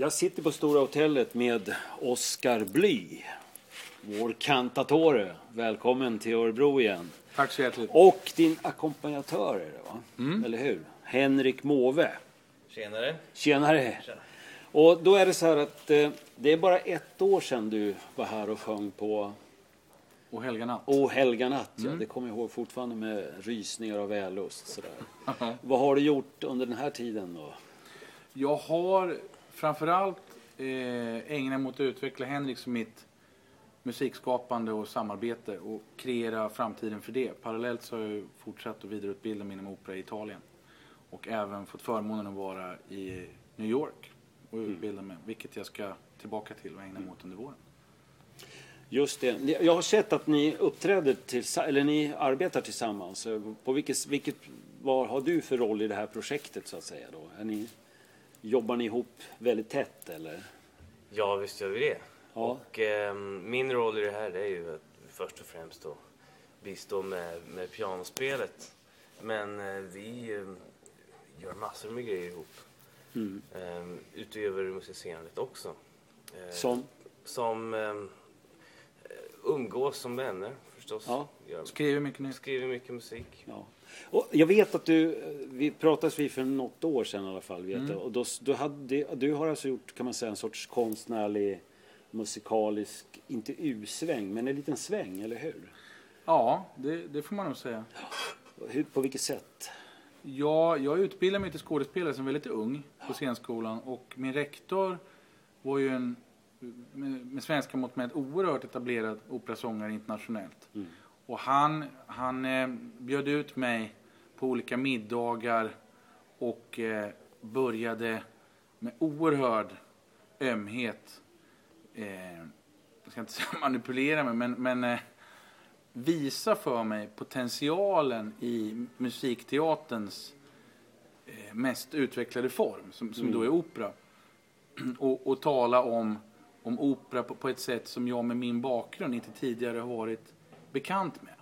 Jag sitter på Stora Hotellet med Oskar Bly. Vår kantatore. Välkommen till Örebro igen. Tack så hjärtligt. Och din ackompanjatör är det va? Eller hur? Henrik Måwe. Tjenare. Tjenare. Och då är det så här att eh, det är bara ett år sedan du var här och sjöng på Och helga natt. O helga natt. Ja. Det kommer jag ihåg fortfarande med rysningar och vällust. Sådär. Vad har du gjort under den här tiden då? Jag har framförallt eh, ägnat mig åt att utveckla Henrik som mitt musikskapande och samarbete och kreera framtiden för det. Parallellt så har jag fortsatt att vidareutbilda mig inom opera i Italien. Och även fått förmånen att vara i New York och utbilda mig, vilket jag ska tillbaka till och ägna mig åt under våren. Just det. Jag har sett att ni uppträder tillsammans, eller ni arbetar tillsammans. På vilket, vilket, vad har du för roll i det här projektet så att säga då? Är ni, jobbar ni ihop väldigt tätt eller? Ja, visst gör vi det. Ja. Och ehm, min roll i det här det är ju att först och främst då bistå med, med pianospelet. Men eh, vi eh, gör massor med grejer ihop. Mm. Ehm, utöver musicerandet också. Eh, Som? Som ehm, eh, umgås som vänner förstås. Ja. Skriver mycket nytt. Skriver mycket musik. Ja. Och jag vet att du, vi pratades vid för något år sedan i alla fall. Vet jag. Och då, då hade, du har alltså gjort kan man säga en sorts konstnärlig musikalisk, inte U-sväng, men en liten sväng, eller hur? Ja, det, det får man nog säga. hur på vilket sätt? Ja, jag utbildade mig till skådespelare som väldigt ung på scenskolan och min rektor var ju en med, med svenska mått mätt oerhört etablerad operasångare internationellt. Och han, han eh, bjöd ut mig på olika middagar och eh, började med oerhörd ömhet, eh, jag ska inte säga manipulera mig, men, men eh, visa för mig potentialen i musikteaterns eh, mest utvecklade form, som, som då är opera. Och, och tala om, om opera på, på ett sätt som jag med min bakgrund inte tidigare har varit bekant med.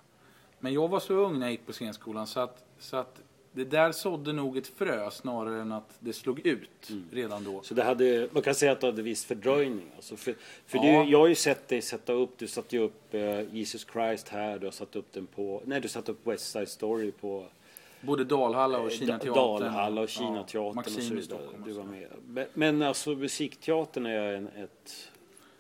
Men jag var så ung när jag gick på scenskolan så att, så att det där sådde nog ett frö snarare än att det slog ut redan då. Så det hade, man kan säga att du hade viss fördröjning. Alltså för för Ja. du, jag har ju sett dig sätta upp, du satte ju upp eh, Jesus Christ här, du har satt upp den på, nej du satte upp West Side Story på Både Dalhalla och eh, Kinateatern. Dalhalla och Kinateatern och så Maxim i vidare. Och Du så. var med. Men, men alltså musikteatern är en, ett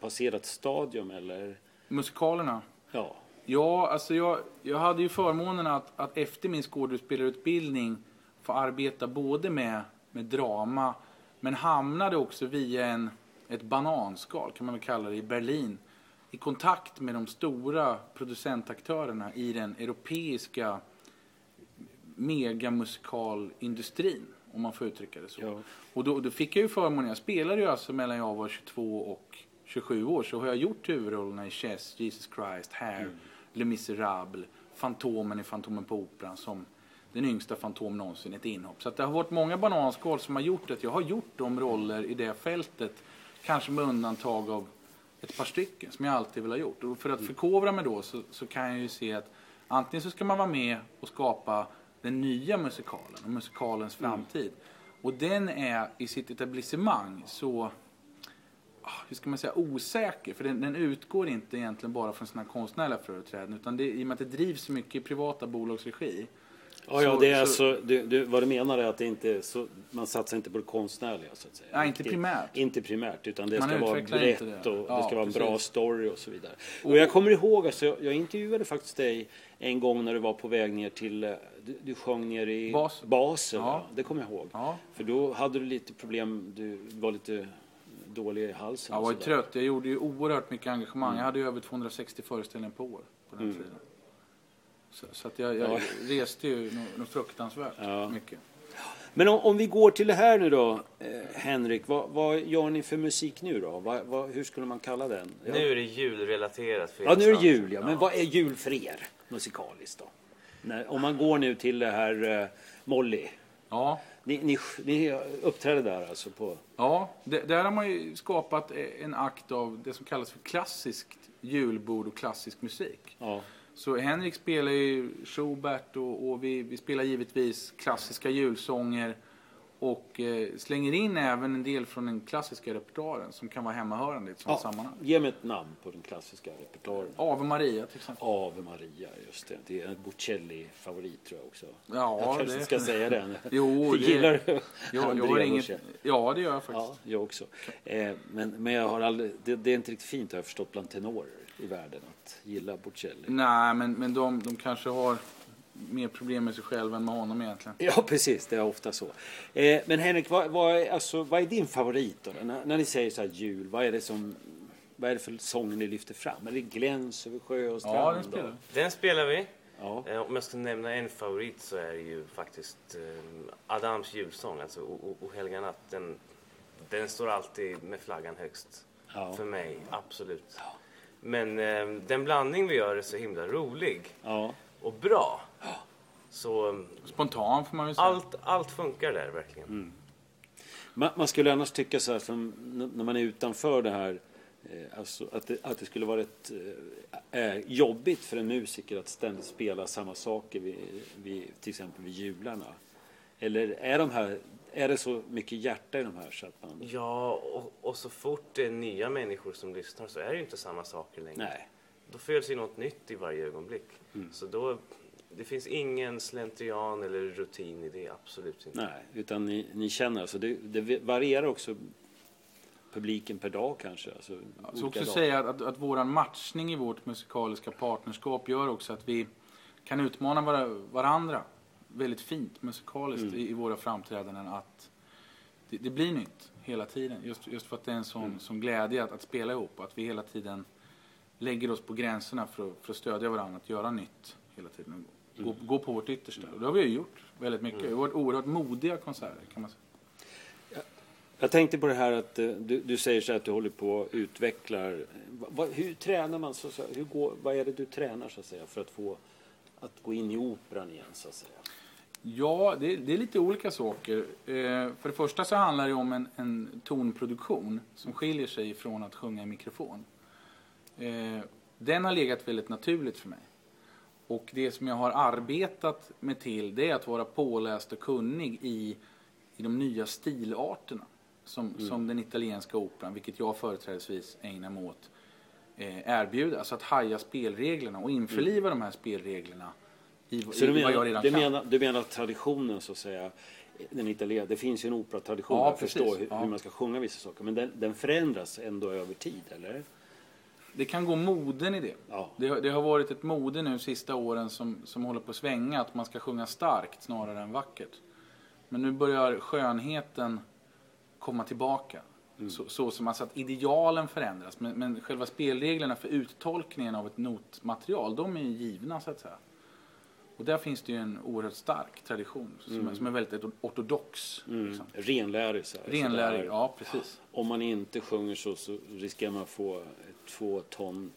passerat stadium eller? Musikalerna. Ja. Ja, alltså jag, jag hade ju förmånen att, att efter min skådespelarutbildning få arbeta både med, med drama men hamnade också via en, ett bananskal, kan man väl kalla det, i Berlin i kontakt med de stora producentaktörerna i den europeiska megamusikalindustrin, om man får uttrycka det så. Ja. Och då, då fick jag ju förmånen, jag spelade ju alltså mellan jag var 22 och 27 år, så har jag gjort huvudrollerna i Chess, Jesus Christ, Hair, Les Misérables, Fantomen i Fantomen på Operan som den yngsta Fantom någonsin, ett inhopp. Så det har varit många bananskal som har gjort att jag har gjort de roller i det fältet, kanske med undantag av ett par stycken som jag alltid vill ha gjort. Och för att förkovra mig då så, så kan jag ju se att antingen så ska man vara med och skapa den nya musikalen och musikalens framtid. Och den är i sitt etablissemang så, hur ska man säga, osäker. För den, den utgår inte egentligen bara från sina konstnärliga företräden utan det, i och med att det drivs så mycket i privata bolagsregi. Ja, ja, det är så- alltså, du, du, vad du menar är att det inte så, man satsar inte på det konstnärliga så att säga. Nej, inte primärt. Inte primärt, utan det Man ska vara brett det. och Ja, det ska vara en bra story och så vidare. Och jag kommer ihåg, alltså, jag, jag intervjuade faktiskt dig en gång när du var på väg ner till, eh, du, du sjöng ner i Basen. basen Ja. det kommer jag ihåg. Ja. För då hade du lite problem, du var lite dålig i halsen. Jag var ju trött. Jag gjorde ju oerhört mycket engagemang. Jag hade ju över 260 föreställningar på år på den tiden. Så, så att jag, jag Ja. reste ju något, något fruktansvärt Ja. mycket. Men om, om vi går till det här nu då, eh, Henrik, vad, vad gör ni för musik nu då? Vad, vad, hur skulle man kalla den? Ja. Nu är det julrelaterat. För Ja, nu är det jul, ja. Men vad är jul för er musikaliskt då? När, om man går nu till det här eh, Molly. Ja, Ni, ni, ni uppträder där alltså på... ja det, där har man ju skapat en akt av det som kallas för klassiskt julbord och klassisk musik. Ja. Så Henrik spelar ju Schubert och, och vi, vi spelar givetvis klassiska julsånger. Och eh, slänger in även en del från den klassiska repertoaren som kan vara hemmahörande i ett sådant sammanhang. Ge mig ett namn på den klassiska repertoaren. Ave Maria till exempel. Ave Maria, just det. Det är en Bocelli-favorit tror jag också. Ja, jag kanske det- ska säga den. Jo, det- Gillar du Jag, jag har inget... Ja, det gör jag faktiskt. Ja, jag också. Eh, men, men jag har aldrig, det, det är inte riktigt fint har jag förstått bland tenorer i världen att gilla Bocelli. Nej, men, men de, de kanske har mer problem med sig själva än med honom egentligen. Ja, precis. Det är ofta så. Eh, men Henrik, vad, vad, är, alltså, vad är din favorit då? När, när ni säger så här jul, vad är det som... Vad är det för sånger ni lyfter fram? Är det Gläns över sjö och strand? Ja, den då? spelar Den spelar vi. Ja. Eh, Om jag ska nämna en favorit så är det ju faktiskt eh, Adams julsång, alltså O, o, o helga natt. Den, den står alltid med flaggan högst. Ja. För mig, absolut. Men eh, den blandning vi gör är så himla rolig ja. och bra. Så Spontan får man väl säga. allt, allt funkar där verkligen. Mm. Man, man skulle annars tycka så här, som, när man är utanför det här, eh, alltså att, det, att det skulle vara ett, eh, eh, jobbigt för en musiker att ständigt spela samma saker vid, vid, till exempel vid jularna. Eller är, de här, är det så mycket hjärta i de här så att man... Ja, och, och så fort det är nya människor som lyssnar så är det ju inte samma saker längre. Nej. Då föds ju något nytt i varje ögonblick. Mm. Så då, det finns ingen slentrian eller rutin i det, absolut inte. Nej, utan ni, ni känner alltså, det, det varierar också publiken per dag kanske. Alltså, Jag ska också dagar. säga att, att våran matchning i vårt musikaliska partnerskap gör också att vi kan utmana vara, varandra väldigt fint musikaliskt Mm. i, i våra framträdanden. Att det, det blir nytt hela tiden. Just, just för att det är en sån, Mm. sån glädje att, att spela ihop. och Att vi hela tiden lägger oss på gränserna för att, för att stödja varandra att göra nytt hela tiden. Gå, Mm. gå på vårt yttersta. Och det har vi ju gjort väldigt mycket. Det har varit oerhört modiga konserter kan man säga. Jag tänkte på det här att eh, du, du säger så att du håller på och utvecklar. Va- va- hur tränar man? Så, så, hur går, vad är det du tränar så att säga för att få att gå in i operan igen så att säga? Ja, det, det är lite olika saker. Eh, för det första så handlar det om en, en tonproduktion som skiljer sig från att sjunga i mikrofon. Eh, den har legat väldigt naturligt för mig. Och det som jag har arbetat med till det är att vara påläst och kunnig i, i de nya stilarterna som, som den italienska operan, vilket jag företrädesvis ägnar mig åt, eh, erbjuder. Alltså att haja spelreglerna och införliva de här spelreglerna i, Så i du vad jag menar, redan du kan. menar, du menar traditionen så att säga, den italienska, det finns ju en operatradition, Ja, jag förstår precis. hur, Ja. hur man ska sjunga vissa saker, men den, den förändras ändå över tid, eller? Det kan gå moden i det. Ja. Det, har- det har varit ett mode nu sista åren som, som håller på att svänga, att man ska sjunga starkt snarare än vackert. Men nu börjar skönheten komma tillbaka. Mm. Så, så som alltså att idealen förändras, men, men själva spelreglerna för uttolkningen av ett notmaterial, de är ju givna så att säga. Och där finns det ju en oerhört stark tradition som, är, som är väldigt ortodox. Mm. Liksom. Renlärig så här. Renlärig, ja precis. Om man inte sjunger så, så riskerar man att få två ton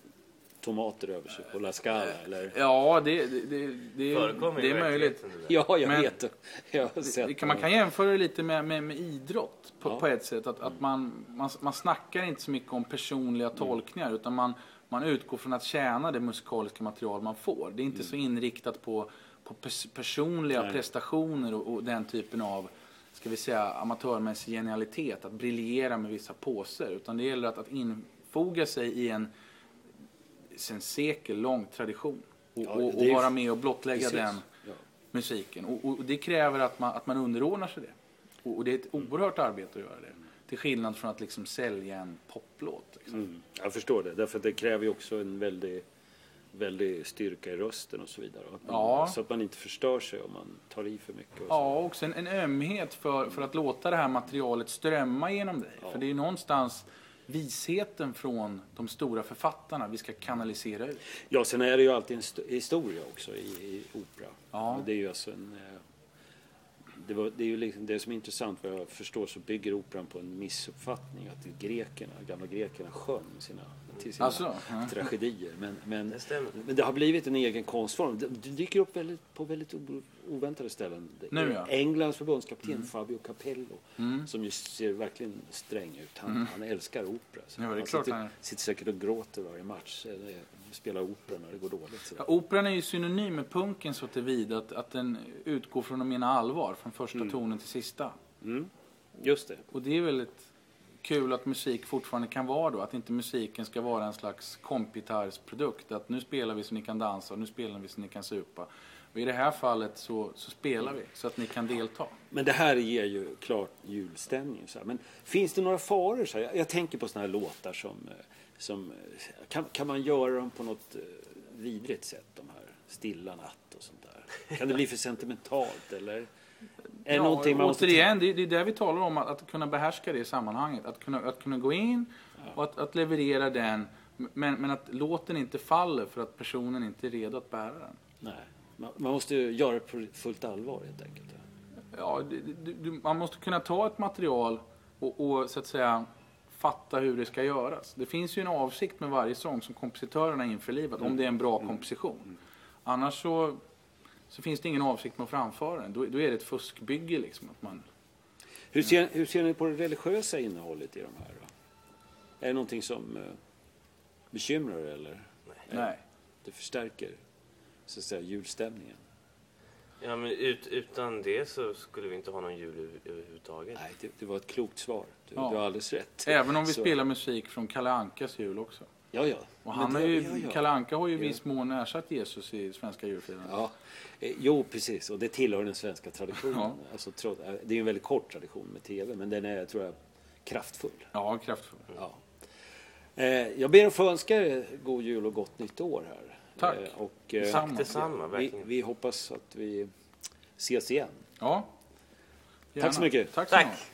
tomater över sig på La Scala, eller? Ja, det, det, det, det, är möjligt. Ja, jag Men- vet. Jag Det man kan jämföra det lite med, med, med idrott på, Ja. på ett sätt. Att, att man, man, man snackar inte så mycket om personliga tolkningar utan man, man utgår från att tjäna det musikaliska material man får. Det är inte så inriktat på, på pers, personliga Nej. prestationer och, och den typen av ska vi säga, amatörmässig genialitet. Att briljera med vissa påser. Utan det gäller att, att infoga sig i en sen sekel lång tradition. Och, Ja, och, och vara med och blottlägga Precis. den Ja. musiken. Och, det kräver att man, att man underordnar sig det. Och, och det är ett oerhört arbete att göra det. Till skillnad från att liksom sälja en poplåt. Liksom. Mm, jag förstår det. Därför att det kräver ju också en väldig, väldig styrka i rösten och så vidare. Att man, Ja. Så att man inte förstör sig om man tar i för mycket. Och. Ja, och också en, en ömhet för, för att låta det här materialet strömma genom dig. Ja. För det är ju någonstans visheten från de stora författarna vi ska kanalisera ut. Ja, sen är det ju alltid en st- historia också i, i opera. Ja. Det är ju alltså en... Det, var, det är ju liksom, det som är intressant vad jag förstår så bygger operan på en missuppfattning att grekerna, gamla grekerna sjöng sina, till sina Alltså, tragedier. Men, men, Det men det har blivit en egen konstform. Det, dyker upp väldigt, på väldigt oväntade ställen. Nu, ja. Englands förbundskapten Fabio Capello Mm. som ju ser verkligen sträng ut. Han, han älskar opera. Så Ja, han klart sitter, han sitter säkert och gråter varje match. Eller spelar opera när det går dåligt. Ja, operan är ju synonym med punken så tillvida att, att den utgår från att mena allvar från första Mm. tonen till sista. Just det. Och det är väldigt kul att musik fortfarande kan vara då. Att inte musiken ska vara en slags kompgitarrsprodukt. Att nu spelar vi så ni kan dansa och nu spelar vi så ni kan supa. Och i det här fallet så, så spelar vi så att ni kan delta. Men det här ger ju klart julstämning. Så här. Men finns det några faror? Så här? Jag, jag tänker på såna här låtar som... Eh, som eh, kan, kan man göra dem på något eh, vidrigt sätt? De här Stilla natt och sånt där. Kan det bli för sentimentalt eller? Är det Ja, någonting man måste... återigen, det, det är det vi talar om, att, att kunna behärska det i sammanhanget. Att kunna, att kunna gå in och att, att leverera den, men, men att låten inte faller för att personen inte är redo att bära den. Nej. Man, man måste ju göra det på fullt allvar helt enkelt. Ja, det, det, man måste kunna ta ett material och, och så att säga fatta hur det ska göras. Det finns ju en avsikt med varje sång som kompositörerna införlivat, om det är en bra komposition. Annars så, så finns det ingen avsikt med att framföra den. Då, då är det ett fuskbygge liksom. Att man, Hur ser, hur ser ni på det religiösa innehållet i de här? Då? Är det någonting som eh, bekymrar er eller? nej. Det förstärker så att säga julstämningen? Ja, men ut, utan det så skulle vi inte ha någon jul över- överhuvudtaget. Nej, det, det var ett klokt svar. Du, Ja. du har alldeles rätt. Även om vi Så- spelar musik från Kalle Ankas jul också. Ja, ja. Och han det- har ju, ja, ja. Kalle Anka har ju i Ja. viss mån ersatt Jesus i svenska julfirandet. Ja, eh, jo precis. Och det tillhör den svenska traditionen. Ja. Alltså, trots, eh, det är ju en väldigt kort tradition med TV, men den är, tror jag, kraftfull. Ja, kraftfull. Ja. Eh, jag ber att få önska er god jul och gott nytt år här. Tack. Och, Detsamma. Detsamma, vi, verkligen. vi hoppas att vi ses igen. Ja. Tack så mycket. Tack så Tack. mycket.